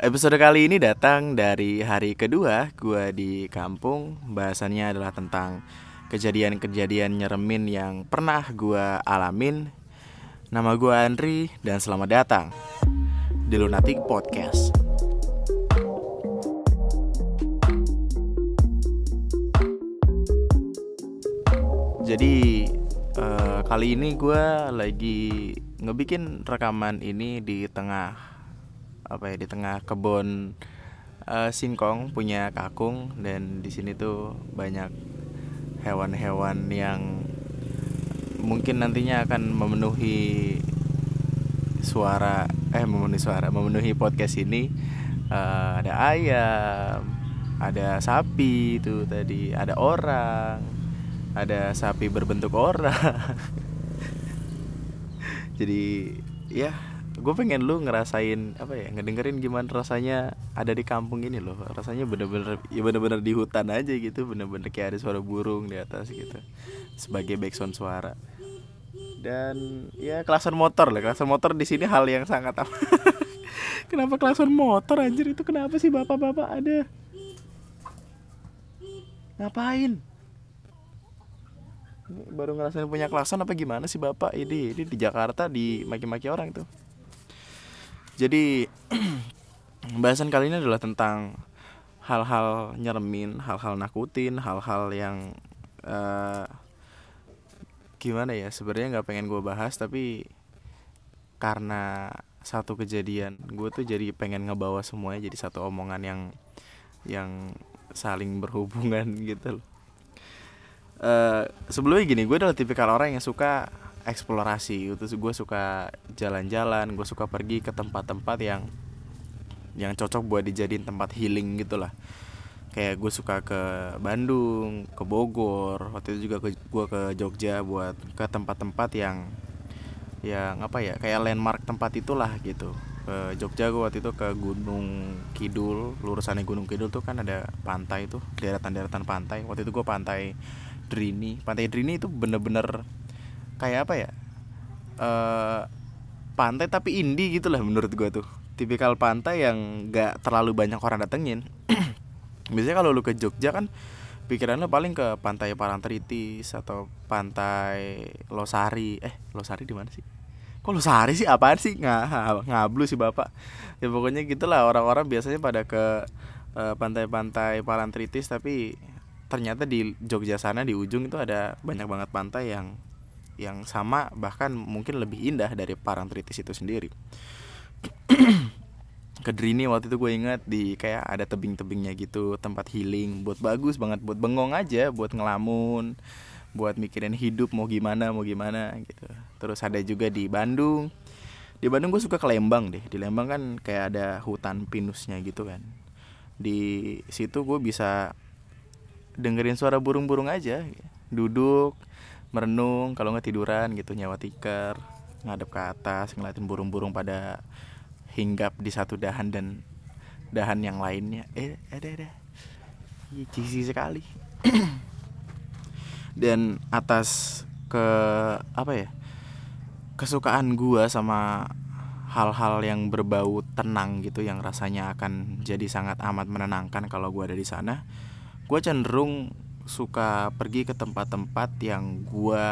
Episode kali ini datang dari hari kedua gue di kampung. Bahasannya adalah tentang kejadian-kejadian nyeremin yang pernah gue alamin. Nama gue Andri dan selamat datang di Lunatic Podcast. Jadi uh, kali ini gue lagi ngebikin rekaman ini di tengah apa ya di tengah kebun uh, singkong punya kakung dan di sini tuh banyak hewan-hewan yang mungkin nantinya akan memenuhi suara eh memenuhi suara memenuhi podcast ini. Uh, ada ayam ada sapi itu tadi ada orang ada sapi berbentuk orang. Jadi ya gue pengen lu ngerasain apa ya ngedengerin gimana rasanya ada di kampung ini loh. Rasanya bener-bener ya bener-bener di hutan aja gitu. Bener-bener kayak ada suara burung di atas gitu. Sebagai background suara. Dan ya kelasan motor lah. Kelasan motor di sini hal yang sangat apa. Kenapa kelasan motor anjir? Itu kenapa sih bapak-bapak ada? Ngapain? Baru ngerasain punya kelasan apa gimana sih bapak? Ini ini di Jakarta di maki-maki orang itu jadi bahasan kali ini adalah tentang hal-hal nyeremin hal-hal nakutin hal-hal yang uh, gimana ya sebenarnya nggak pengen gue bahas tapi karena satu kejadian gue tuh jadi pengen ngebawa semuanya jadi satu omongan yang yang saling berhubungan gitu loh. Uh, sebelumnya gini gue adalah tipikal orang yang suka eksplorasi itu gue suka jalan-jalan gue suka pergi ke tempat-tempat yang yang cocok buat dijadiin tempat healing gitulah kayak gue suka ke Bandung ke Bogor waktu itu juga ke gue ke Jogja buat ke tempat-tempat yang yang apa ya kayak landmark tempat itulah gitu. Ke Jogja gue waktu itu ke Gunung Kidul lurusannya Gunung Kidul tuh kan ada pantai tuh deretan-deretan pantai. Waktu itu gue pantai Drini. Pantai Drini itu bener-bener kayak apa ya? Uh, pantai tapi indie gitu lah menurut gue tuh. Tipikal pantai yang gak terlalu banyak orang datengin. Biasanya kalau lu ke Jogja kan pikiran lu paling ke pantai Parangtritis atau pantai Losari. Eh Losari di mana sih? Kok Losari sih? Apaan sih? Nggak ngablu sih bapak. Ya pokoknya gitulah orang-orang biasanya pada ke eh, pantai-pantai Parangtritis tapi ternyata di Jogja sana di ujung itu ada banyak banget pantai yang yang sama bahkan mungkin lebih indah dari Parangtritis itu sendiri. ke Drini waktu itu gue inget di kayak ada tebing-tebingnya gitu tempat healing buat bagus banget buat bengong aja buat ngelamun buat mikirin hidup mau gimana mau gimana gitu. Terus ada juga di Bandung. Di Bandung gue suka ke Lembang deh. Di Lembang kan kayak ada hutan pinusnya gitu kan. Di situ gue bisa dengerin suara burung-burung aja duduk merenung kalau nggak tiduran gitu nyawa tikar ngadep ke atas ngeliatin burung-burung pada hinggap di satu dahan dan dahan yang lainnya. Eh ada ada. Cici sekali. Dan atas ke apa ya kesukaan gua sama hal-hal yang berbau tenang gitu yang rasanya akan jadi sangat amat menenangkan kalau gua ada di sana gue cenderung suka pergi ke tempat-tempat yang gue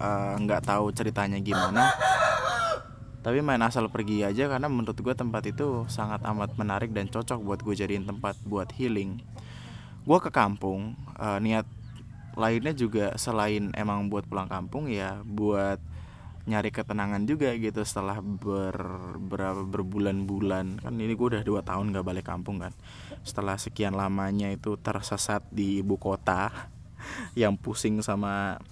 eh, nggak uh, tahu ceritanya gimana. Tapi main asal pergi aja karena menurut gue tempat itu sangat amat menarik dan cocok buat gue jadiin tempat buat healing. Gue ke kampung uh, niat lainnya juga selain emang buat pulang kampung ya buat nyari ketenangan juga gitu setelah ber, berapa berbulan-bulan. Kan ini gue udah dua tahun gak balik kampung kan. Setelah sekian lamanya itu tersesat di ibu kota yang pusing sama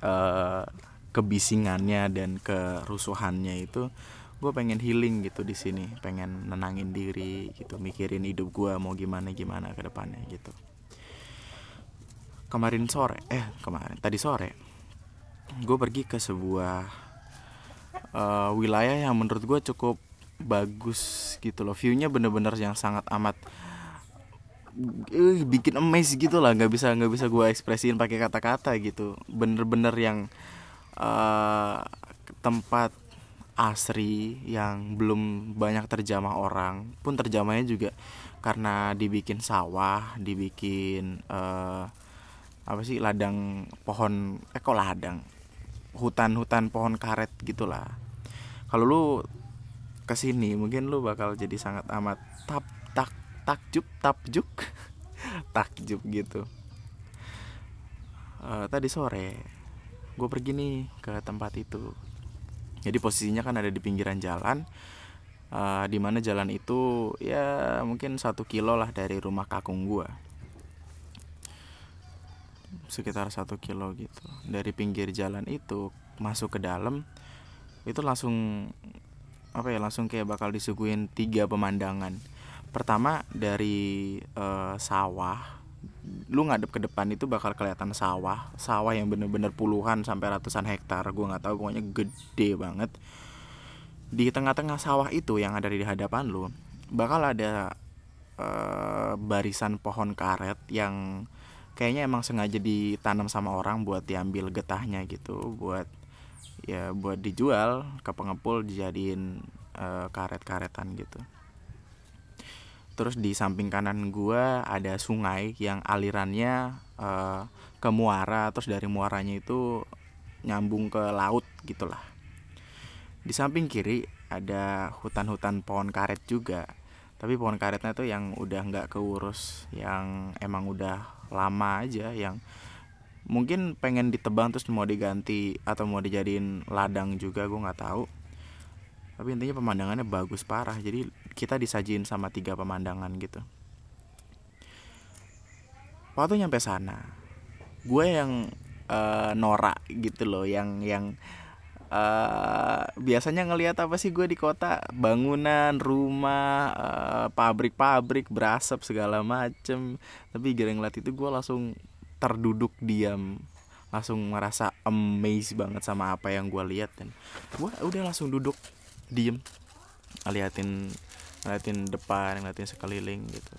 uh, kebisingannya dan kerusuhannya itu gue pengen healing gitu di sini. Pengen nenangin diri gitu mikirin hidup gue mau gimana gimana ke depannya gitu. Kemarin sore eh kemarin tadi sore gue pergi ke sebuah uh, wilayah yang menurut gue cukup bagus gitu loh. Viewnya bener-bener yang sangat amat uh, bikin amazed gitu lah. Nggak bisa nggak bisa gue ekspresiin pakai kata-kata gitu. Bener-bener yang uh, tempat asri yang belum banyak terjamah orang. Pun terjamahnya juga karena dibikin sawah dibikin uh, apa sih ladang pohon eh kok ladang hutan-hutan pohon karet gitulah. Kalau lu ke sini mungkin lu bakal jadi sangat amat tap tak takjub takjuk takjub gitu. Uh, tadi sore gue pergi nih ke tempat itu. Jadi posisinya kan ada di pinggiran jalan. Uh, di mana jalan itu ya mungkin satu kilo lah dari rumah kakung gue sekitar satu kilo gitu. Dari pinggir jalan itu masuk ke dalam itu langsung apa ya langsung kayak bakal disuguhin tiga pemandangan. Pertama dari uh, sawah lu ngadep ke depan itu bakal kelihatan sawah. Sawah yang bener-bener puluhan sampai ratusan hektar gue nggak tahu pokoknya gede banget. Di tengah-tengah sawah itu yang ada di hadapan lu bakal ada uh, barisan pohon karet yang kayaknya emang sengaja ditanam sama orang buat diambil getahnya gitu buat ya buat dijual ke pengepul dijadiin uh, karet-karetan gitu. Terus di samping kanan gua ada sungai yang alirannya uh, ke muara terus dari muaranya itu nyambung ke laut gitulah. Di samping kiri ada hutan-hutan pohon karet juga tapi pohon karetnya tuh yang udah nggak keurus yang emang udah lama aja yang mungkin pengen ditebang terus mau diganti atau mau dijadiin ladang juga gue nggak tahu. Tapi intinya pemandangannya bagus parah. Jadi kita disajin sama tiga pemandangan gitu. Waktu nyampe sana gue yang uh, norak gitu loh yang yang uh, biasanya ngelihat apa sih gue di kota? Bangunan rumah pabrik pabrik-pabrik berasap segala macem. Tapi gara ngeliat itu gue langsung terduduk diam. Langsung merasa amazed banget sama apa yang gue lihat. Dan gue udah langsung duduk diem. Ngeliatin ngeliatin depan ngeliatin sekeliling gitu.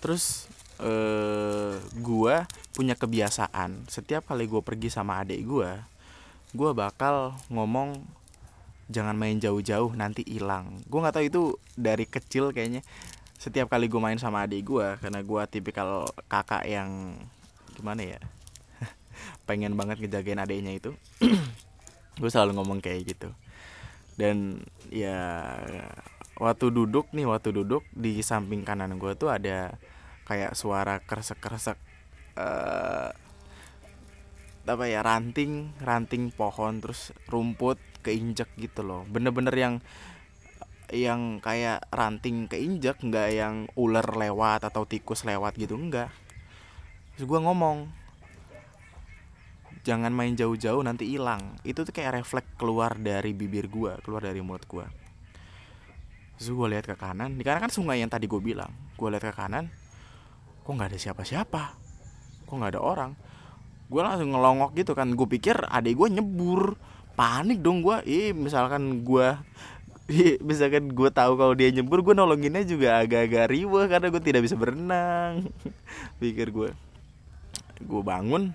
Terus eh gua punya kebiasaan. Setiap kali gue pergi sama adik gue gue bakal ngomong jangan main jauh-jauh nanti hilang. Gue nggak tahu itu dari kecil kayaknya. Setiap kali gue main sama adik gue karena gue tipikal kakak yang gimana ya pengen banget ngejagain adiknya itu gue selalu ngomong kayak gitu. Dan ya waktu duduk nih waktu duduk di samping kanan gue tuh ada kayak suara kresek kresek uh, apa ya ranting ranting pohon terus rumput keinjek gitu loh. Bener-bener yang yang kayak ranting keinjek nggak yang ular lewat atau tikus lewat gitu enggak terus gue ngomong jangan main jauh-jauh nanti hilang. Itu tuh kayak refleks keluar dari bibir gue keluar dari mulut gue terus gue lihat ke kanan di kanan kan sungai yang tadi gue bilang. Gue lihat ke kanan kok nggak ada siapa-siapa? Kok nggak ada orang gue langsung ngelongok gitu kan. Gue pikir adik gue nyebur. Panik dong gue ih misalkan gue misalkan gue tahu kalau dia nyebur gue nolonginnya juga agak-agak riweh karena gue tidak bisa berenang. Pikir gue gue bangun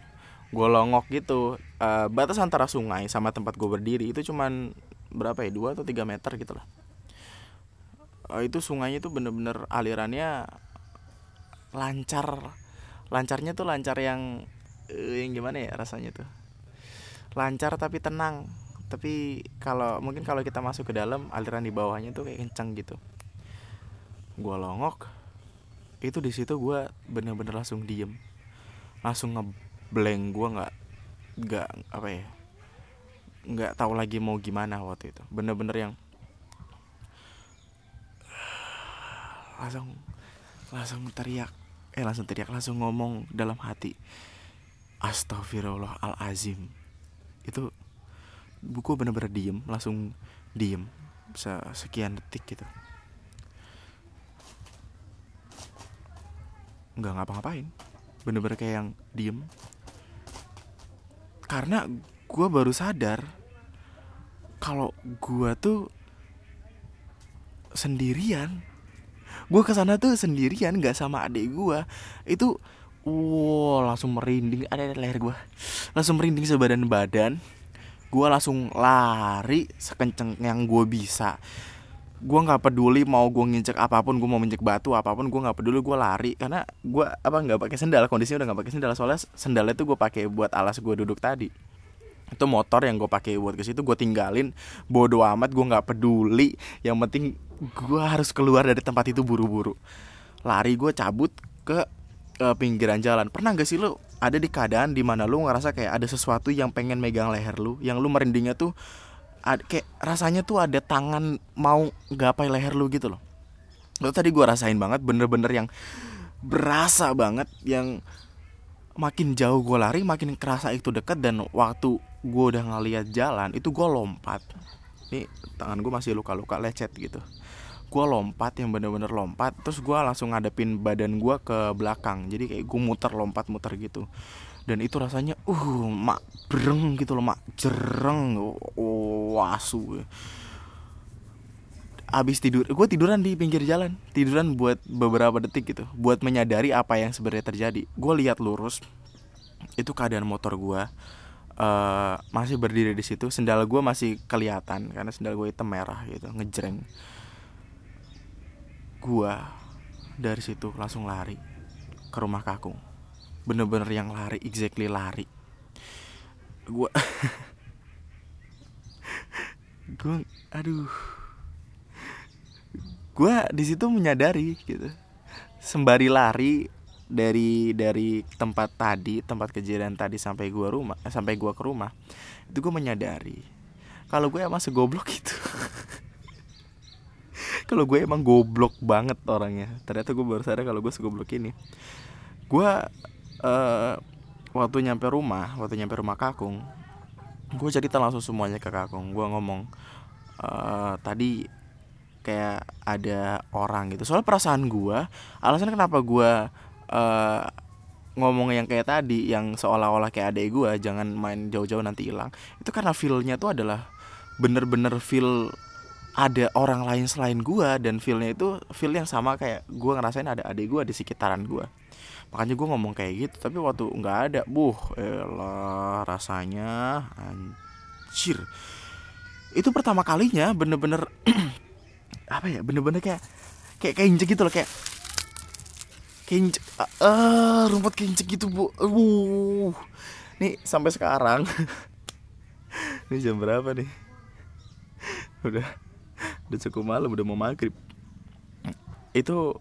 gue longok gitu. Uh, batas antara sungai sama tempat gue berdiri itu cuman berapa ya? Dua atau tiga meter gitu lah. Uh, itu sungainya tuh bener-bener alirannya lancar. Lancarnya tuh lancar yang uh, yang gimana ya rasanya tuh? Lancar tapi tenang. Tapi kalau mungkin kalau kita masuk ke dalam aliran di bawahnya tuh kayak kencang gitu. Gue longok itu di situ gue bener-bener langsung diem. Langsung nge blank gue nggak nggak apa ya nggak tahu lagi mau gimana waktu itu. Bener-bener yang langsung langsung teriak. Eh langsung teriak langsung ngomong dalam hati astagfirullah al azim itu buku bener-bener diem langsung diem sekian detik gitu. Nggak ngapa-ngapain. Bener-bener kayak yang diem. Karena gue baru sadar kalau gue tuh sendirian gue ke sana tuh sendirian nggak sama adik gue itu wow langsung merinding. Ada leher gue langsung merinding sebadan badan gue langsung lari sekenceng yang gue bisa. Gue nggak peduli mau gue nginjek apa pun gue mau menjek batu apa pun gue nggak peduli gue lari. Karena gue apa nggak pakai sendal. Kondisinya udah nggak pakai sendal. Soalnya sendalnya tuh gue pakai buat alas gue duduk tadi. Itu motor yang gue pakai buat ke situ gue tinggalin. Bodo amat gue nggak peduli. Yang penting gue harus keluar dari tempat itu buru-buru. Lari gue cabut ke uh, pinggiran jalan. Pernah gak sih lu ada di keadaan di mana lu ngerasa kayak ada sesuatu yang pengen megang leher lu yang lu merindingnya tuh ad, kayak rasanya tuh ada tangan mau gapai leher lu gitu loh. Itu tadi gue rasain banget bener-bener yang berasa banget yang makin jauh gue lari makin kerasa itu deket dan waktu gue udah ngeliat jalan itu gue lompat. Ini tangan gue masih luka-luka lecet gitu gue lompat yang bener-bener lompat terus gue langsung ngadepin badan gue ke belakang. Jadi kayak gue muter lompat-muter gitu. Dan itu rasanya uh mak breng gitu loh mak jereng oh, wasu abis tidur gue tiduran di pinggir jalan tiduran buat beberapa detik gitu buat menyadari apa yang sebenarnya terjadi. Gue lihat lurus itu keadaan motor gue uh, masih berdiri di situ sendal gue masih kelihatan karena sendal gue hitam merah gitu ngejreng gue dari situ langsung lari ke rumah kakung bener-bener yang lari exactly lari. Gue gue aduh. Gue di situ menyadari gitu. Sembari lari dari dari tempat tadi tempat kejadian tadi sampai gua rumah sampai gua ke rumah itu gue menyadari kalau gue emang segoblok itu kalau gue emang goblok banget orangnya. Ternyata gue baru sadar kalau gue segoblok ini. Gue uh, waktu nyampe rumah waktu nyampe rumah kakung gue cerita langsung semuanya ke kakung. Gue ngomong uh, tadi kayak ada orang gitu. Soal perasaan gue alasan kenapa gue uh, ngomong yang kayak tadi yang seolah-olah kayak adek gue jangan main jauh-jauh nanti hilang itu karena feelnya tuh adalah bener-bener feel ada orang lain selain gue dan feelnya itu feel yang sama kayak gue ngerasain ada adik gue di sekitaran gue makanya gue ngomong kayak gitu tapi waktu nggak ada buh elah rasanya anjir. Itu pertama kalinya bener-bener apa ya bener-bener kayak kayak kayak injek gitu loh kayak kayak injek uh, rumput kayak gitu bu. Uh nih sampai sekarang. Ini jam berapa nih? Udah udah cukup malam udah mau maghrib. Itu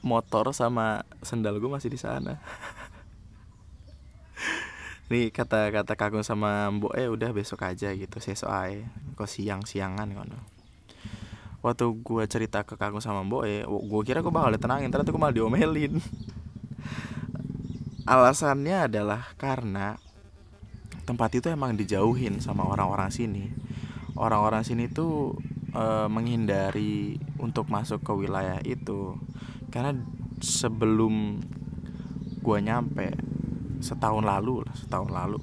motor sama sendal gue masih di sana. Nih kata kata kakung sama mbok eh udah besok aja gitu. Sesok aja kok siang siangan kan waktu gue cerita ke kakung sama mbok eh gue kira gue bakal ditenangin ternyata gue malah diomelin. Alasannya adalah karena tempat itu emang dijauhin sama orang-orang sini orang-orang sini tuh e, menghindari untuk masuk ke wilayah itu. Karena sebelum gue nyampe setahun lalu setahun lalu.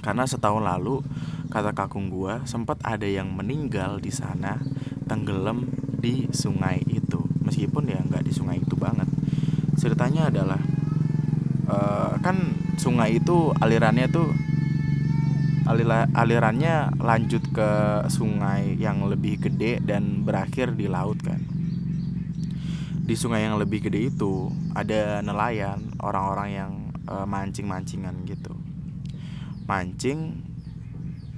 Karena setahun lalu kata kakung gue sempat ada yang meninggal di sana tenggelam di sungai itu. Meskipun ya nggak di sungai itu banget. Ceritanya adalah uh, kan sungai itu alirannya tuh alirannya lanjut ke sungai yang lebih gede dan berakhir di laut kan? Di sungai yang lebih gede itu ada nelayan orang-orang yang uh, mancing-mancingan gitu. Mancing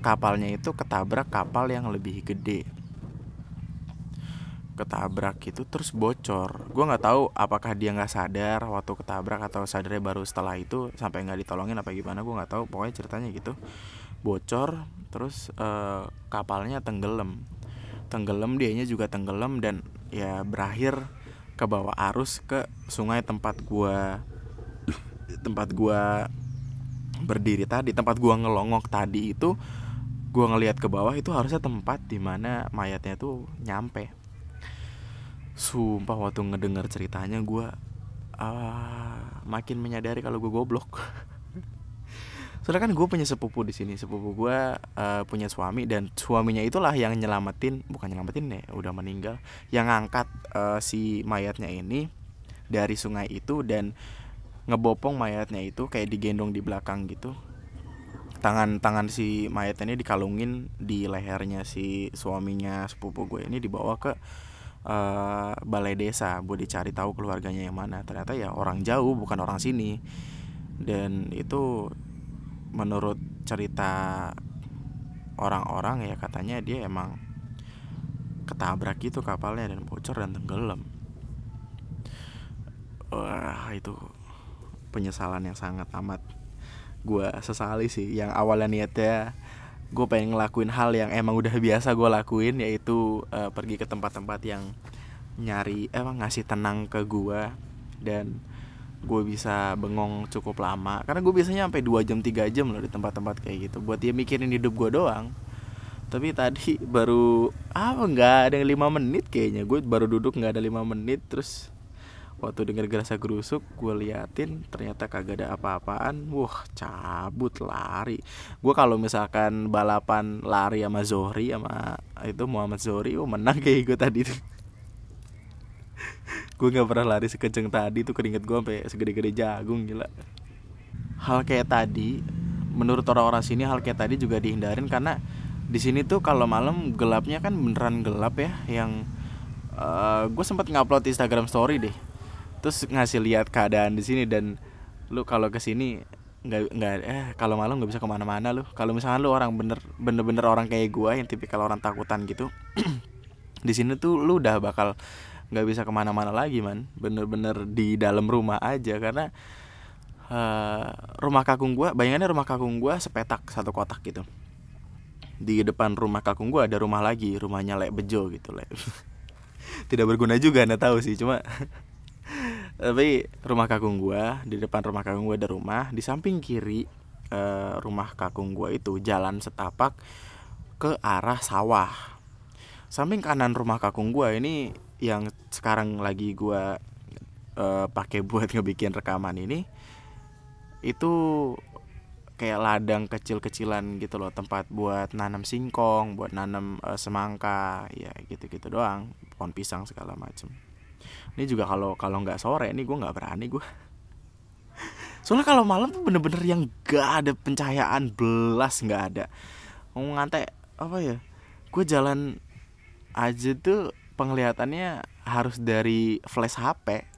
kapalnya itu ketabrak kapal yang lebih gede. Ketabrak itu terus bocor. Gue nggak tahu apakah dia nggak sadar waktu ketabrak atau sadarnya baru setelah itu sampai nggak ditolongin apa gimana gue nggak tahu. Pokoknya ceritanya gitu bocor terus uh, kapalnya tenggelam. Tenggelam dianya juga tenggelam dan ya berakhir ke bawah arus ke sungai tempat gua tempat gua berdiri tadi tempat gua ngelongok tadi itu gua ngelihat ke bawah itu harusnya tempat di mana mayatnya tuh nyampe. Sumpah waktu ngedengar ceritanya gua uh, makin menyadari kalau gue goblok soalnya kan gue punya sepupu di sini. Sepupu gue uh, punya suami dan suaminya itulah yang nyelamatin bukan nyelamatin deh udah meninggal. Yang ngangkat uh, si mayatnya ini dari sungai itu dan ngebopong mayatnya itu kayak digendong di belakang gitu. Tangan tangan si mayat ini dikalungin di lehernya si suaminya sepupu gue ini dibawa ke uh, balai desa buat dicari tahu keluarganya yang mana. Ternyata ya orang jauh bukan orang sini. Dan itu menurut cerita orang-orang ya katanya dia emang ketabrak gitu kapalnya dan bocor dan tenggelam. Wah itu penyesalan yang sangat amat gue sesali sih. Yang awalnya niatnya gue pengen ngelakuin hal yang emang udah biasa gue lakuin yaitu uh, pergi ke tempat-tempat yang nyari emang ngasih tenang ke gue dan gue bisa bengong cukup lama. Karena gue biasanya sampai 2 jam 3 jam loh di tempat-tempat kayak gitu. Buat dia mikirin hidup gue doang. Tapi tadi baru apa nggak ada yang lima menit kayaknya. Gue baru duduk nggak ada lima menit. Terus waktu denger gerasa gerusuk gue liatin ternyata kagak ada apa-apaan. Wah cabut lari. Gue kalau misalkan balapan lari sama Zohri sama itu Muhammad Zohri oh menang kayak gue tadi tuh gue nggak pernah lari sekenceng tadi tuh keringet gue sampai segede-gede jagung gila. Hal kayak tadi menurut orang-orang sini hal kayak tadi juga dihindarin karena di sini tuh kalau malam gelapnya kan beneran gelap ya yang uh, gue sempat ngupload Instagram story deh. Terus ngasih lihat keadaan di sini dan lu kalau ke sini nggak nggak eh kalau malam nggak bisa ke mana-mana lu. Kalau misalnya lu orang bener bener-bener orang kayak gue yang tipikal orang takutan gitu di sini tuh lu udah bakal nggak bisa ke mana-mana lagi man. Bener-bener di dalam rumah aja karena uh, rumah kakung gue bayangannya rumah kakung gue sepetak satu kotak gitu. Di depan rumah kakung gue ada rumah lagi rumahnya lek bejo gitu lek. Tidak berguna juga anda tahu sih cuma tapi rumah kakung gue di depan rumah kakung gue ada rumah di samping kiri uh, rumah kakung gue itu jalan setapak ke arah sawah. Samping kanan rumah kakung gue ini yang sekarang lagi gue uh, pakai buat ngebikin rekaman ini itu kayak ladang kecil-kecilan gitu loh tempat buat nanam singkong buat nanam uh, semangka ya gitu-gitu doang pohon pisang segala macem. Ini juga kalau kalau nggak sore ini gue nggak berani gue soalnya kalau malam tuh bener-bener yang gak ada pencahayaan belas nggak ada. Mau ngantai apa ya gue jalan aja tuh penglihatannya harus dari flash HP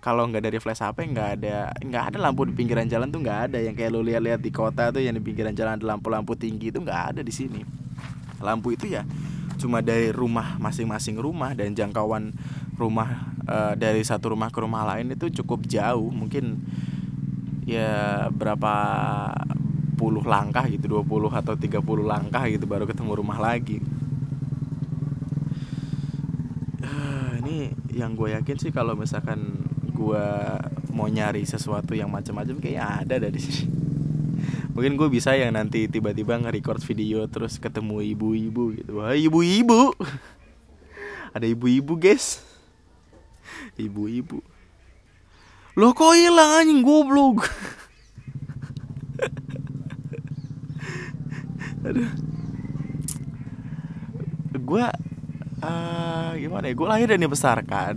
kalau nggak dari flash HP nggak ada nggak ada lampu di pinggiran jalan tuh nggak ada. Yang kayak lo lihat-lihat di kota tuh yang di pinggiran jalan ada lampu-lampu tinggi itu nggak ada di sini. Lampu itu ya cuma dari rumah masing-masing rumah dan jangkauan rumah e, dari satu rumah ke rumah lain itu cukup jauh. Mungkin ya berapa puluh langkah gitu 20 atau 30 langkah gitu baru ketemu rumah lagi uh, ini yang gue yakin sih kalau misalkan gue mau nyari sesuatu yang macam-macam kayaknya ada dari sini. Mungkin gue bisa yang nanti tiba-tiba nge-record video terus ketemu ibu-ibu gitu. Wah ibu-ibu. Ada ibu-ibu guys. Ibu-ibu. Lo kok hilang anjing? Goblok. Aduh. Gue uh, gimana ya? Gue lahir dan dibesarkan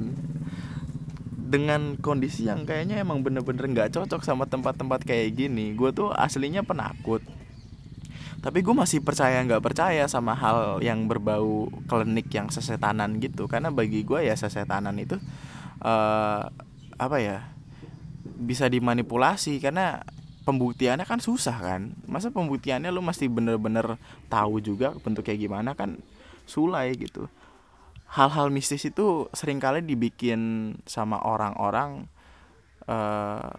dengan kondisi yang kayaknya emang bener-bener nggak -bener cocok sama tempat-tempat kayak gini. Gue tuh aslinya penakut. Tapi gue masih percaya nggak percaya sama hal yang berbau klinik yang sesetanan gitu. Karena bagi gue ya sesetanan itu uh, apa ya bisa dimanipulasi. Karena pembuktiannya kan susah kan? Masa pembuktiannya lu mesti bener-bener tahu juga bentuk kayak gimana kan sulai gitu hal-hal mistis itu sering kali dibikin sama orang-orang uh,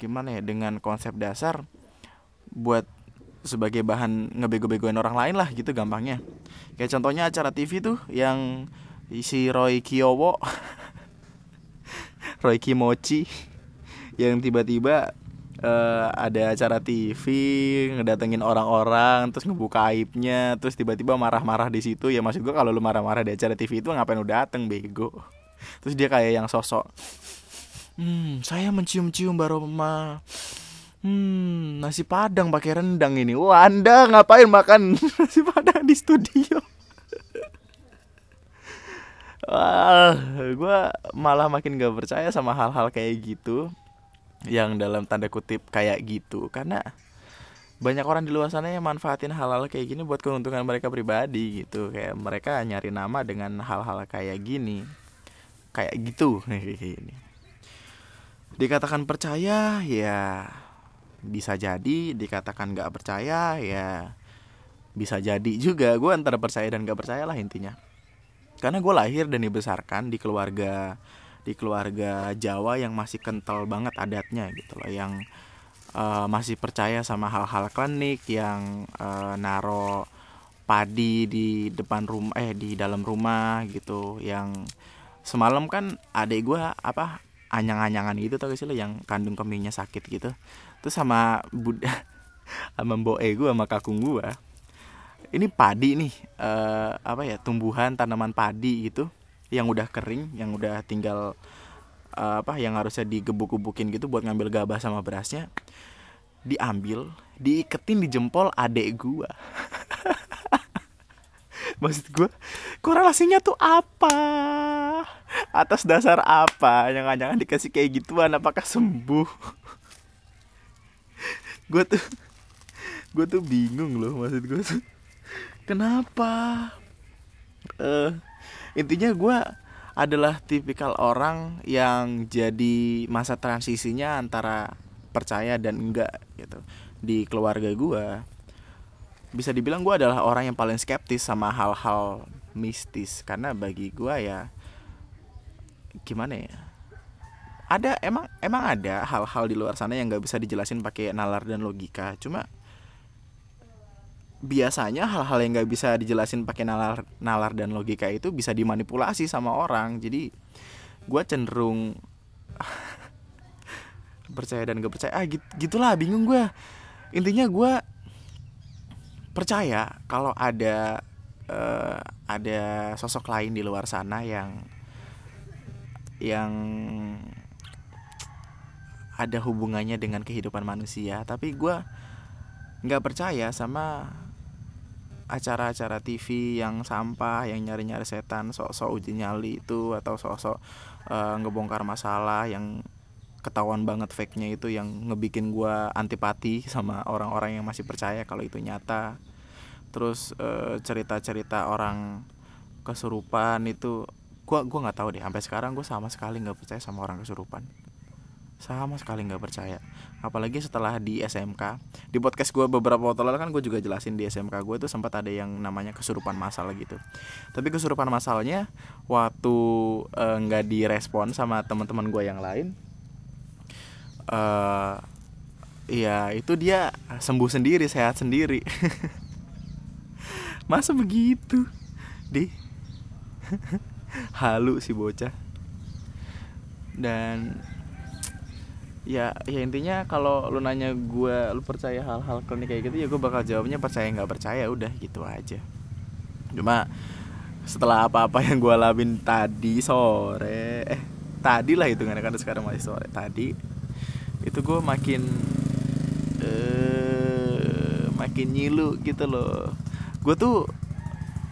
gimana ya dengan konsep dasar buat sebagai bahan ngebego-begoin orang lain lah gitu gampangnya. Kayak contohnya acara TV tuh yang si Roy Kiyowo Roy Kimochi yang tiba-tiba uh, ada acara TV ngedatengin orang-orang terus ngebuka aibnya terus tiba-tiba marah-marah di situ. Ya maksud gue kalau lu marah-marah di acara TV itu ngapain lu dateng bego? Terus dia kayak yang sosok hmm saya mencium-cium baroma hmm nasi padang pakai rendang ini. Wah anda ngapain makan nasi padang di studio? Wah, gue malah makin gak percaya sama hal-hal kayak gitu yang dalam tanda kutip kayak gitu. Karena banyak orang di luar sana yang manfaatin hal-hal kayak gini buat keuntungan mereka pribadi gitu. Kayak mereka nyari nama dengan hal-hal kayak gini. Kayak gitu gini. Dikatakan percaya ya bisa jadi. Dikatakan nggak percaya ya bisa jadi juga. Gue antara percaya dan gak percaya lah intinya. Karena gue lahir dan dibesarkan di keluarga di keluarga Jawa yang masih kental banget adatnya gitu loh yang uh, masih percaya sama hal-hal klinik yang uh, naro padi di depan rumah eh di dalam rumah gitu. Yang semalam kan adik gue apa anyang-anyangan gitu tau gak sih lo yang kandung kemihnya sakit gitu. Terus sama Buddha sama mbok gue sama kakung gue ini padi nih uh, apa ya tumbuhan tanaman padi gitu yang udah kering yang udah tinggal uh, apa yang harusnya digebuk-gebukin gitu buat ngambil gabah sama berasnya diambil diiketin di jempol adek gua. Maksud gua korelasinya tuh apa? Atas dasar apa? Yang jangan dikasih kayak gituan apakah sembuh? Gue tuh gue tuh bingung loh maksud gue tuh. Kenapa? Uh, intinya gue adalah tipikal orang yang jadi masa transisinya antara percaya dan enggak gitu. Di keluarga gue bisa dibilang gue adalah orang yang paling skeptis sama hal-hal mistis. Karena bagi gue ya gimana ya ada emang emang ada hal-hal di luar sana yang nggak bisa dijelasin pakai nalar dan logika. Cuma biasanya hal-hal yang nggak bisa dijelasin pakai nalar nalar dan logika itu bisa dimanipulasi sama orang. Jadi gue cenderung percaya dan gak percaya. Ah gitu gitulah bingung gue intinya gue percaya kalau ada uh, ada sosok lain di luar sana yang yang ada hubungannya dengan kehidupan manusia. Tapi gue nggak percaya sama acara-acara TV yang sampah yang nyari-nyari setan sok-sok uji nyali itu atau sok-sok uh, ngebongkar masalah yang ketahuan banget fake-nya itu yang ngebikin gue antipati sama orang-orang yang masih percaya kalau itu nyata. Terus uh, cerita-cerita orang kesurupan itu gue gua nggak tahu deh sampai sekarang gue sama sekali nggak percaya sama orang kesurupan sama sekali nggak percaya. Apalagi setelah di SMK di podcast gue beberapa waktu lalu kan gue juga jelasin di SMK gue itu sempat ada yang namanya kesurupan masal gitu. Tapi kesurupan masalnya waktu eh, nggak uh, direspon sama teman-teman gue yang lain uh, ya itu dia sembuh sendiri sehat sendiri. Masa begitu? Di? Halu si bocah. Dan ya ya intinya kalau lu nanya gue lu percaya hal-hal klinik kayak gitu ya gue bakal jawabnya percaya nggak percaya udah gitu aja. Cuma setelah apa-apa yang gue alamin tadi sore eh tadi lah itu kan sekarang masih sore tadi itu gue makin eh makin nyilu gitu loh. Gue tuh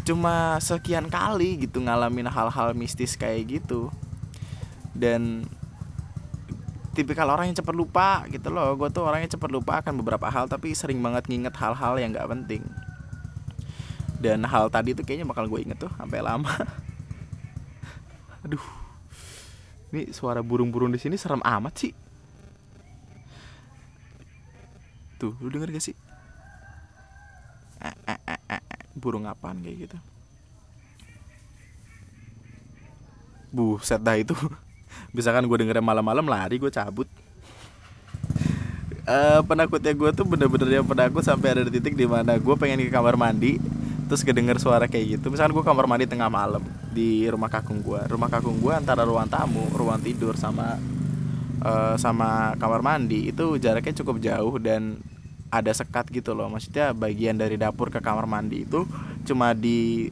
cuma sekian kali gitu ngalamin hal-hal mistis kayak gitu. Dan tipikal orang yang cepat lupa gitu loh. Gue tuh orangnya cepat lupa akan beberapa hal tapi sering banget nginget hal-hal yang nggak penting. Dan hal tadi tuh kayaknya bakal gue inget tuh sampai lama. Aduh. Ini suara burung-burung di sini serem amat sih. Tuh lu denger gak sih? Burung apaan kayak gitu? Buset dah itu misalkan gue dengernya malam-malam lari gue cabut. Uh, penakutnya gue tuh bener-bener yang penakut sampai ada di titik di mana gue pengen ke kamar mandi terus kedenger suara kayak gitu. Misalkan gue kamar mandi tengah malam di rumah kakung gue rumah kakung gue antara ruang tamu ruang tidur sama uh, sama kamar mandi itu jaraknya cukup jauh dan ada sekat gitu loh. Maksudnya bagian dari dapur ke kamar mandi itu cuma di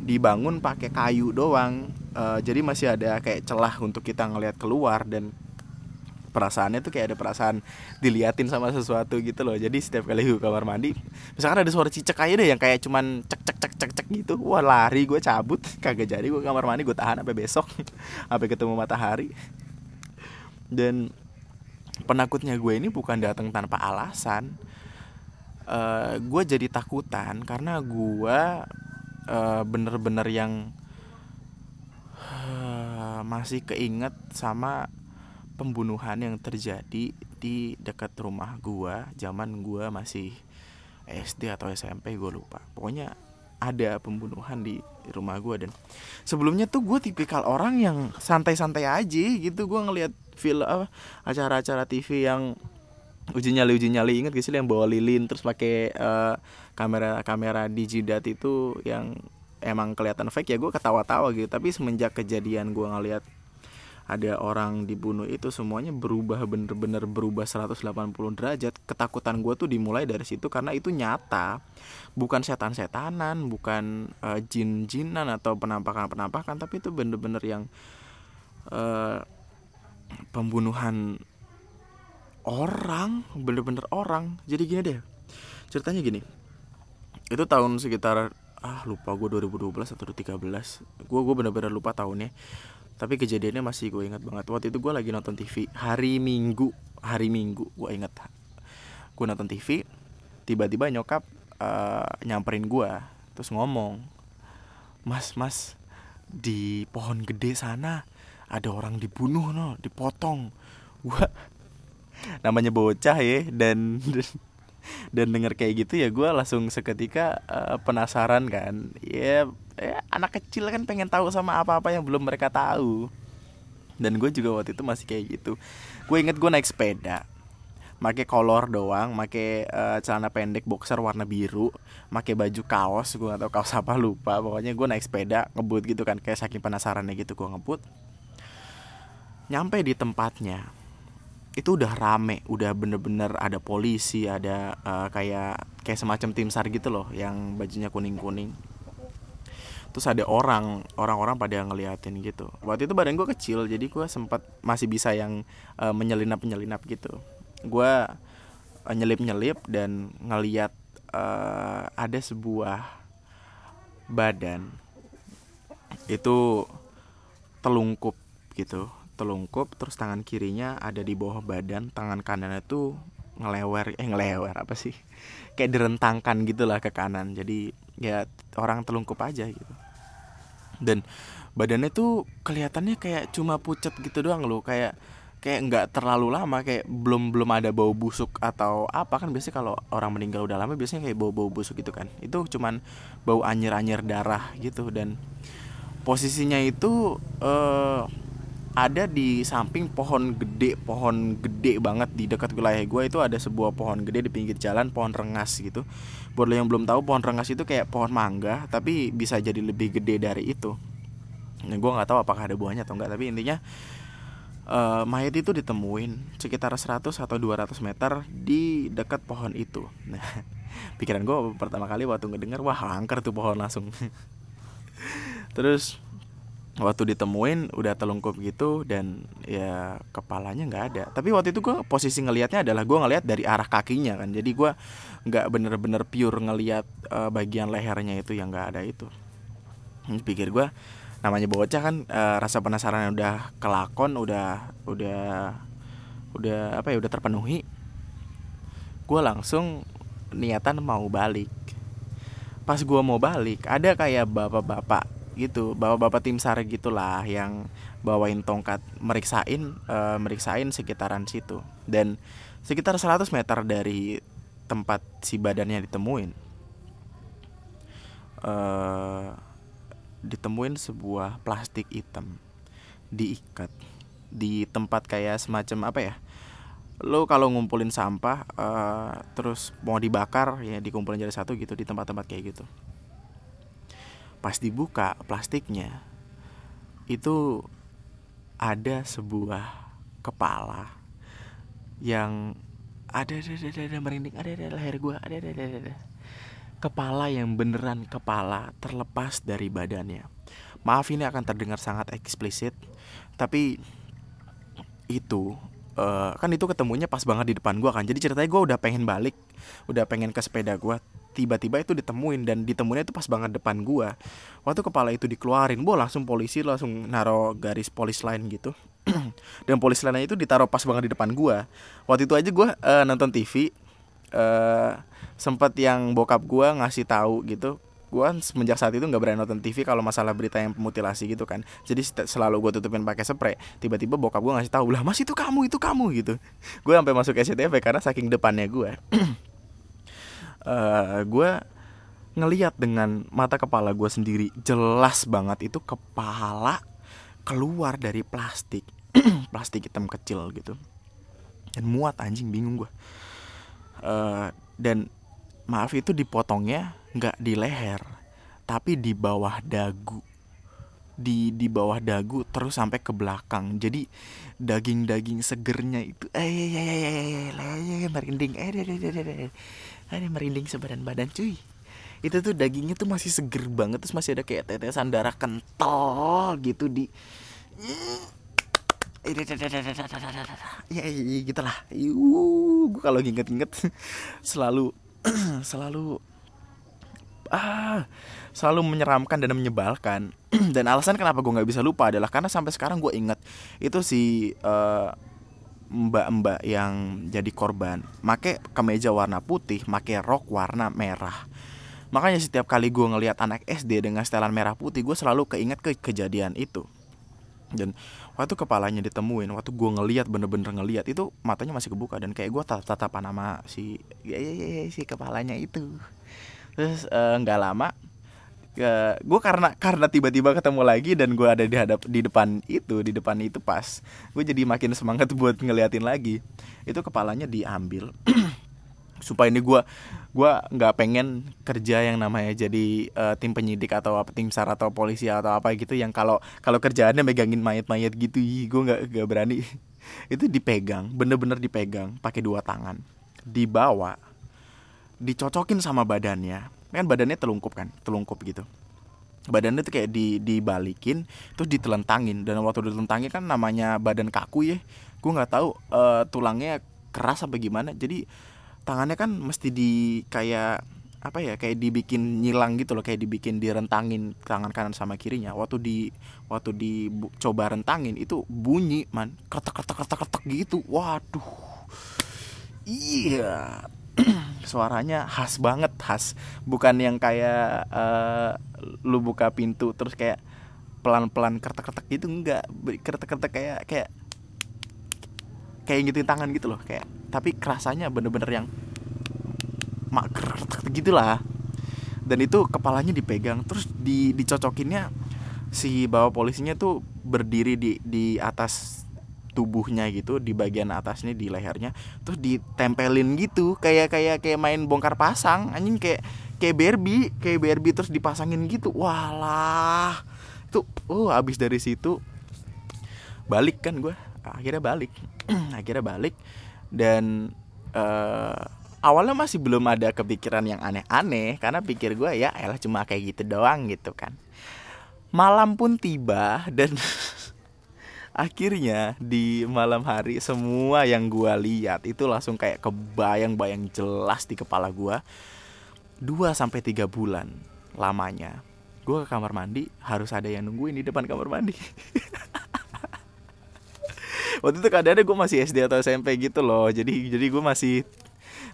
dibangun pakai kayu doang uh, jadi masih ada kayak celah untuk kita ngelihat keluar dan perasaannya tuh kayak ada perasaan diliatin sama sesuatu gitu loh. Jadi setiap kali gue kamar mandi misalkan ada suara cicak aja deh yang kayak cuman cek cek cek cek cek gitu. Wah lari gue cabut. Kagak jadi gue kamar mandi gue tahan sampai besok. Sampai ketemu matahari. Dan penakutnya gue ini bukan datang tanpa alasan. Uh, gue jadi takutan karena gue uh, bener-bener yang uh, masih keinget sama pembunuhan yang terjadi di dekat rumah gue zaman gue masih SD atau SMP gue lupa. Pokoknya ada pembunuhan di rumah gue dan sebelumnya tuh gue tipikal orang yang santai-santai aja gitu. Gue ngelihat film apa acara-acara TV yang uji nyali uji nyali inget gak sih yang bawa lilin terus pakai uh, kamera kamera di jidat itu yang emang kelihatan fake ya gue ketawa-tawa gitu. Tapi semenjak kejadian gue ngeliat ada orang dibunuh itu semuanya berubah bener-bener berubah 180 derajat. Ketakutan gue tuh dimulai dari situ karena itu nyata. Bukan setan-setanan bukan uh, jin-jinan atau penampakan-penampakan tapi itu bener-bener yang uh, pembunuhan orang bener-bener orang. Jadi gini deh ceritanya gini. Itu tahun sekitar ah lupa gue 2012 atau 2013 gue gue bener-bener lupa tahunnya. Tapi kejadiannya masih gue ingat banget. Waktu itu gue lagi nonton TV hari Minggu hari Minggu gue inget gue nonton TV tiba-tiba nyokap uh, nyamperin gue terus ngomong mas mas di pohon gede sana ada orang dibunuh no dipotong. Gue namanya bocah ya dan dan denger kayak gitu ya gue langsung seketika uh, penasaran kan. Ya ya anak kecil kan pengen tahu sama apa-apa yang belum mereka tahu. Dan gue juga waktu itu masih kayak gitu. Gue inget gue naik sepeda. Make kolor doang, make uh, celana pendek boxer warna biru, make baju kaos, gue gak tau kaos apa lupa, pokoknya gue naik sepeda ngebut gitu kan, kayak saking penasarannya gitu gue ngebut. Nyampe di tempatnya, itu udah rame, udah bener-bener ada polisi, ada uh, kayak kayak semacam tim sar gitu loh, yang bajunya kuning-kuning. Terus ada orang orang-orang pada ngeliatin gitu. Waktu itu badan gue kecil jadi gue sempat masih bisa yang uh, menyelinap menyelinap gitu. Gue uh, nyelip nyelip dan ngeliat uh, ada sebuah badan itu telungkup gitu telungkup terus tangan kirinya ada di bawah badan tangan kanannya tuh ngelewer eh ngelewer apa sih? Kayak direntangkan gitulah ke kanan. Jadi ya orang telungkup aja gitu. Dan badannya tuh kelihatannya kayak cuma pucet gitu doang loh kayak kayak nggak terlalu lama kayak belum belum ada bau busuk atau apa. Kan biasanya kalau orang meninggal udah lama biasanya kayak bau bau busuk gitu kan. Itu cuman bau anyer anyer darah gitu. Dan posisinya itu uh, ada di samping pohon gede pohon gede banget di dekat wilayah gue itu ada sebuah pohon gede di pinggir jalan pohon rengas gitu. Buat lo yang belum tahu pohon rengas itu kayak pohon mangga tapi bisa jadi lebih gede dari itu. Nah, gue nggak tahu apakah ada buahnya atau enggak tapi intinya uh, mayat itu ditemuin sekitar 100 atau 200 meter di dekat pohon itu. Nah pikiran gue pertama kali waktu ngedenger wah angker tuh pohon langsung. Terus waktu ditemuin udah telungkup gitu dan ya kepalanya nggak ada. Tapi waktu itu gue posisi ngelihatnya adalah gue ngelihat dari arah kakinya kan. Jadi gue nggak bener-bener pure ngelihat uh, bagian lehernya itu yang nggak ada itu. Pikir gue namanya bocah kan uh, rasa penasaran udah kelakon udah udah udah apa ya udah terpenuhi. Gue langsung niatan mau balik. Pas gue mau balik ada kayak bapak-bapak gitu bapak-bapak tim sar gitulah yang bawain tongkat meriksain uh, meriksain sekitaran situ. Dan sekitar 100 meter dari tempat si badannya ditemuin uh, ditemuin sebuah plastik hitam diikat di tempat kayak semacam apa ya lo kalau ngumpulin sampah uh, terus mau dibakar ya dikumpulin jadi satu gitu di tempat-tempat kayak gitu pas dibuka plastiknya itu ada sebuah kepala yang ada ada ada, ada, ada merinding ada ada leher gue ada ada ada, ada. Kepala yang beneran kepala terlepas dari badannya. Maaf ini akan terdengar sangat eksplisit tapi itu uh, kan itu ketemunya pas banget di depan gue kan. Jadi ceritanya gue udah pengen balik udah pengen ke sepeda gue tiba-tiba itu ditemuin dan ditemuinnya itu pas banget depan gua. Waktu kepala itu dikeluarin gua langsung polisi langsung naro garis polis lain gitu. Dan polis lainnya itu ditaruh pas banget di depan gua. Waktu itu aja gua uh, nonton TV uh, sempet yang bokap gue ngasih tahu gitu gue semenjak saat itu nggak berani nonton TV kalau masalah berita yang mutilasi gitu kan. Jadi selalu gue tutupin pakai spray. Tiba-tiba bokap gue ngasih tahu lah mas itu kamu itu kamu gitu. Gue sampai masuk SCTV karena saking depannya gue uh, gue ngeliat dengan mata kepala gue sendiri jelas banget itu kepala keluar dari plastik. Plastik hitam kecil gitu. Dan muat anjing bingung gue uh, dan maaf itu dipotongnya nggak di leher tapi di bawah dagu di di bawah dagu terus sampai ke belakang jadi daging daging segernya itu eh ya ya ya ya merinding eh ada merinding sebadan badan cuy itu tuh dagingnya tuh masih seger banget terus masih ada kayak tetesan darah kental gitu di ya gitulah gue kalau inget-inget selalu selalu ah selalu menyeramkan dan menyebalkan. Dan alasan kenapa gue nggak bisa lupa adalah karena sampai sekarang gue inget itu si uh, mbak-mbak yang jadi korban. Make kemeja warna putih make rok warna merah. Makanya setiap kali gue ngelihat anak SD dengan setelan merah putih gue selalu keinget ke kejadian itu. Dan waktu kepalanya ditemuin waktu gue ngeliat bener-bener ngeliat itu matanya masih kebuka dan kayak gue tatap tatapan nama si ya, ya, ya, ya, si kepalanya itu terus eh, nggak uh, lama uh, gue karena karena tiba-tiba ketemu lagi dan gue ada di hadap di depan itu di depan itu pas gue jadi makin semangat buat ngeliatin lagi. Itu kepalanya diambil supaya ini gue gue nggak pengen kerja yang namanya jadi uh, tim penyidik atau apa tim sar atau polisi atau apa gitu yang kalau kalau kerjaannya megangin mayat-mayat gitu gue nggak nggak berani. Itu dipegang bener-bener dipegang pakai dua tangan dibawa dicocokin sama badannya. Kan badannya telungkup kan telungkup gitu. Badannya tuh kayak di dibalikin terus ditelentangin. Dan waktu ditelentangin kan namanya badan kaku ya. Gue nggak tahu uh, tulangnya keras apa gimana. Jadi tangannya kan mesti di kayak apa ya kayak dibikin nyilang gitu loh. Kayak dibikin direntangin tangan kanan sama kirinya. Waktu di waktu di coba rentangin itu bunyi man. Kertek kertek kertek kertek gitu. Waduh. Iya suaranya khas banget khas. Bukan yang kayak uh, lu buka pintu terus kayak pelan pelan kertek kertek gitu enggak. Kertek kertek kayak kayak kayak gitu tangan gitu loh kayak. Tapi kerasanya bener-bener yang mak gitulah. Dan itu kepalanya dipegang terus di dicocokinnya si bawa polisinya tuh berdiri di di atas tubuhnya gitu di bagian atasnya di lehernya terus ditempelin gitu kayak kayak kayak main bongkar pasang anjing kayak kayak Barbie kayak Barbie terus dipasangin gitu. Walah tuh oh abis dari situ balik kan gue akhirnya balik akhirnya balik dan uh, awalnya masih belum ada kepikiran yang aneh-aneh karena pikir gue ya elah cuma kayak gitu doang gitu kan. Malam pun tiba dan akhirnya di malam hari semua yang gue lihat itu langsung kayak kebayang-bayang jelas di kepala gue 2 sampai tiga bulan lamanya gue ke kamar mandi harus ada yang nungguin di depan kamar mandi. Waktu itu keadaannya gue masih SD atau SMP gitu loh jadi jadi gue masih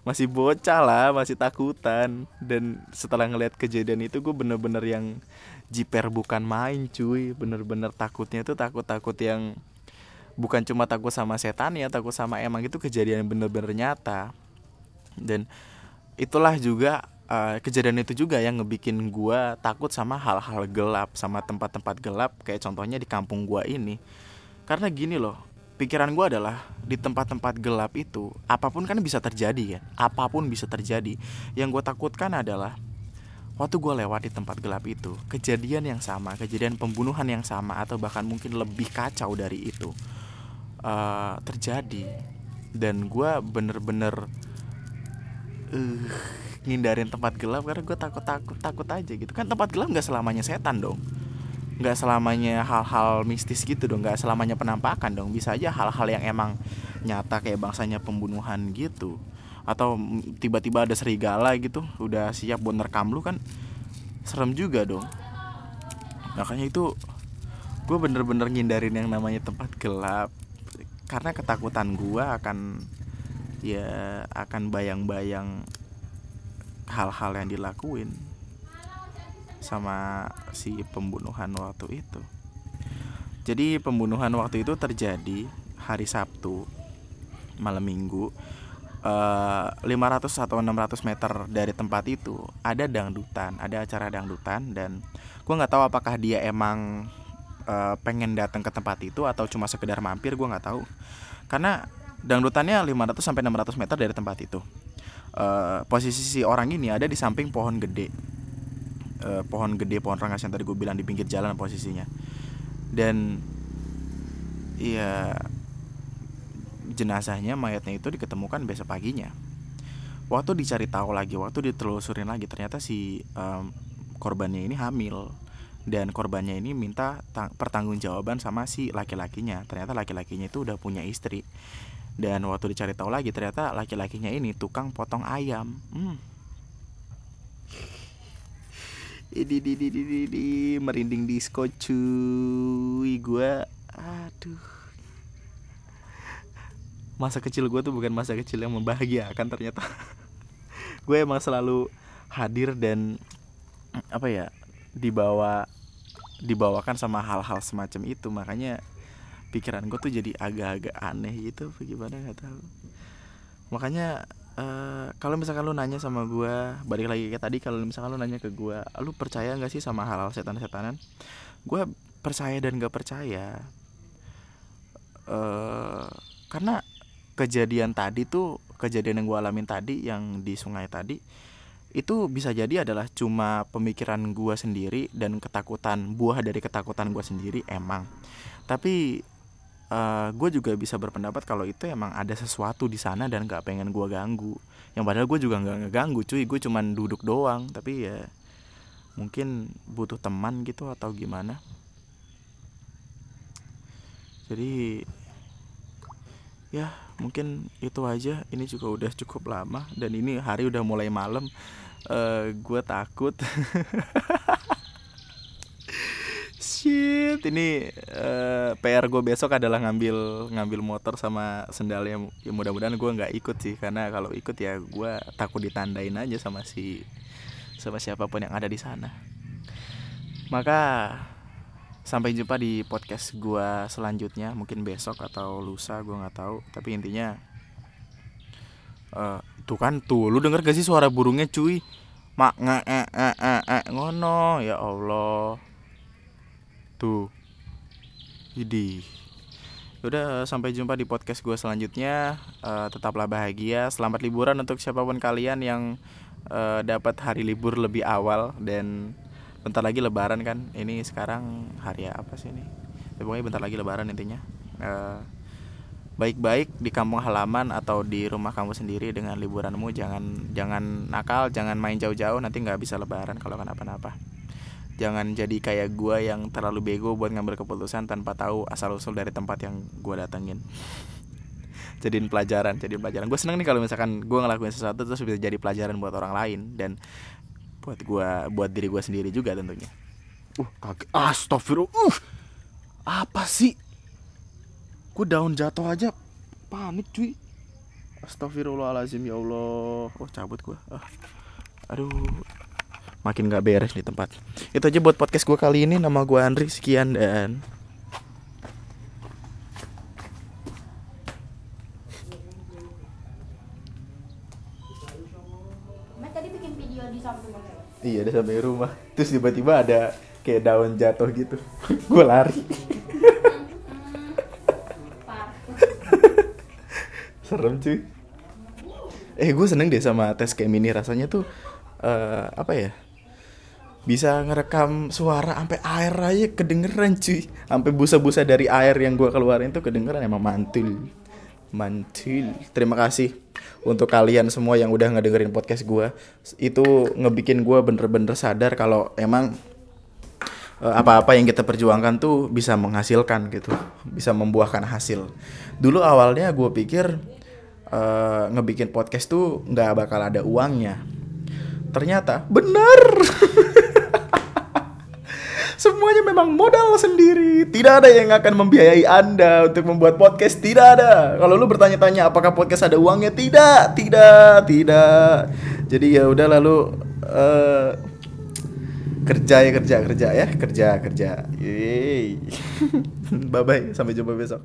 masih bocah lah masih takutan. Dan setelah ngeliat kejadian itu gue bener-bener yang jiper bukan main cuy. Bener-bener takutnya itu takut-takut yang bukan cuma takut sama setan ya takut sama emang. Itu kejadian bener-bener nyata. Dan itulah juga uh, kejadian itu juga yang ngebikin gue takut sama hal-hal gelap sama tempat-tempat gelap. Kayak contohnya di kampung gue ini. Karena gini loh pikiran gue adalah di tempat-tempat gelap itu apa pun kan bisa terjadi ya. Apa pun bisa terjadi. Yang gue takutkan adalah waktu gue lewat di tempat gelap itu kejadian yang sama kejadian pembunuhan yang sama atau bahkan mungkin lebih kacau dari itu uh, terjadi. Dan gue bener-bener uh, ngindarin tempat gelap karena gue takut takut takut aja gitu. Kan tempat gelap nggak selamanya setan dong nggak selamanya hal-hal mistis gitu dong nggak selamanya penampakan dong. Bisa aja hal-hal yang emang nyata kayak bangsanya pembunuhan gitu. Atau tiba-tiba ada serigala gitu udah siap buat nerekam lu kan serem juga dong. Makanya itu gue bener-bener ngindarin yang namanya tempat gelap. Karena ketakutan gue akan ya akan bayang-bayang hal-hal yang dilakuin sama si pembunuhan waktu itu. Jadi pembunuhan waktu itu terjadi hari Sabtu malam Minggu. Uh, eh, 500 atau 600 meter dari tempat itu ada dangdutan, ada acara dangdutan dan gue nggak tahu apakah dia emang uh, pengen datang ke tempat itu atau cuma sekedar mampir gue nggak tahu karena dangdutannya 500 sampai 600 meter dari tempat itu uh, posisi si orang ini ada di samping pohon gede uh, pohon gede pohon rangas yang tadi gue bilang di pinggir jalan posisinya. Dan ya jenazahnya mayatnya itu diketemukan besok paginya. Waktu dicari tahu lagi waktu ditelusurin lagi ternyata si um, korbannya ini hamil. Dan korbannya ini minta pertanggungjawaban sama si laki-lakinya. Ternyata laki-lakinya itu udah punya istri. Dan waktu dicari tahu lagi ternyata laki-lakinya ini tukang potong ayam. Hmm di di di di di, di merinding disco cuy. Gue aduh. Masa kecil gue tuh bukan masa kecil yang membahagiakan ternyata. Gue emang selalu hadir dan apa ya dibawa dibawakan sama hal-hal semacam itu. Makanya pikiran gue tuh jadi agak-agak aneh gitu. Bagaimana nggak tahu. Makanya uh, kalau misalkan lu nanya sama gue balik lagi kayak tadi kalau misalkan lu nanya ke gue lu percaya nggak sih sama hal-hal setan-setanan? Gue percaya dan gak percaya. Uh, karena kejadian tadi tuh kejadian yang gue alamin tadi yang di sungai tadi itu bisa jadi adalah cuma pemikiran gue sendiri dan ketakutan buah dari ketakutan gue sendiri emang. Tapi uh, eh, gue juga bisa berpendapat kalau itu emang ada sesuatu di sana dan gak pengen gue ganggu. Yang padahal gue juga nggak ngeganggu cuy. Gue cuman duduk doang. Tapi ya mungkin butuh teman gitu atau gimana. Jadi ya mungkin itu aja. Ini juga udah cukup lama dan ini hari udah mulai malam. Uh, eh, gue takut shit. Ini uh, eh, PR gue besok adalah ngambil ngambil motor sama sendalnya. Ya mudah-mudahan gue nggak ikut sih. Karena kalau ikut ya gue takut ditandain aja sama si sama siapa pun yang ada di sana. Maka sampai jumpa di podcast gue selanjutnya. Mungkin besok atau lusa gue nggak tahu. Tapi intinya uh, tuh kan tuh lu denger gak sih suara burungnya cuy? Mak nge e e e e ngono. Ya allah Tuh. Idi. Udah sampai jumpa di podcast gue selanjutnya. Uh, tetaplah bahagia. Selamat liburan untuk siapa pun kalian yang uh, dapat hari libur lebih awal dan bentar lagi lebaran kan. Ini sekarang hari apa sih ini? Ya, pokoknya bentar lagi lebaran intinya. Uh, baik-baik di kampung halaman atau di rumah kamu sendiri dengan liburanmu jangan jangan nakal jangan main jauh-jauh nanti nggak bisa lebaran kalau kenapa-napa jangan jadi kayak gue yang terlalu bego buat ngambil keputusan tanpa tahu asal usul dari tempat yang gue datengin. Jadiin pelajaran jadi pelajaran. Gue seneng nih kalau misalkan gue ngelakuin sesuatu terus bisa jadi pelajaran buat orang lain dan buat gue buat diri gue sendiri juga tentunya. Uh kagak astagfirullah. Uh apa sih? Gue daun jatuh aja. Panik cuy. Astagfirullahalazim ya allah. Oh cabut gue uh. aduh makin gak beres di tempat itu aja buat podcast gue kali ini nama gue Andri sekian dan Iya, ada sampai rumah. Terus tiba-tiba ada kayak daun jatuh gitu. gue lari. Serem cuy. Eh, gue seneng deh sama tes kayak mini rasanya tuh uh, apa ya? Bisa ngerekam suara sampai air aja kedengeran cuy. Sampai busa-busa dari air yang gue keluarin tuh kedengeran emang mantul. Mantul. Terima kasih untuk kalian semua yang udah ngedengerin podcast gue itu ngebikin gue bener-bener sadar kalau emang eh, apa-apa yang kita perjuangkan tuh bisa menghasilkan gitu. Bisa membuahkan hasil. Dulu awalnya gue pikir uh, ngebikin podcast tuh nggak bakal ada uangnya. Ternyata benar Semuanya memang modal sendiri. Tidak ada yang akan membiayai Anda untuk membuat podcast. Tidak ada. Kalau lu bertanya-tanya apakah podcast ada uangnya? Tidak, tidak, tidak. Jadi ya udah lalu uh, kerja ya kerja kerja ya kerja kerja. Yeay. bye bye. Sampai jumpa besok.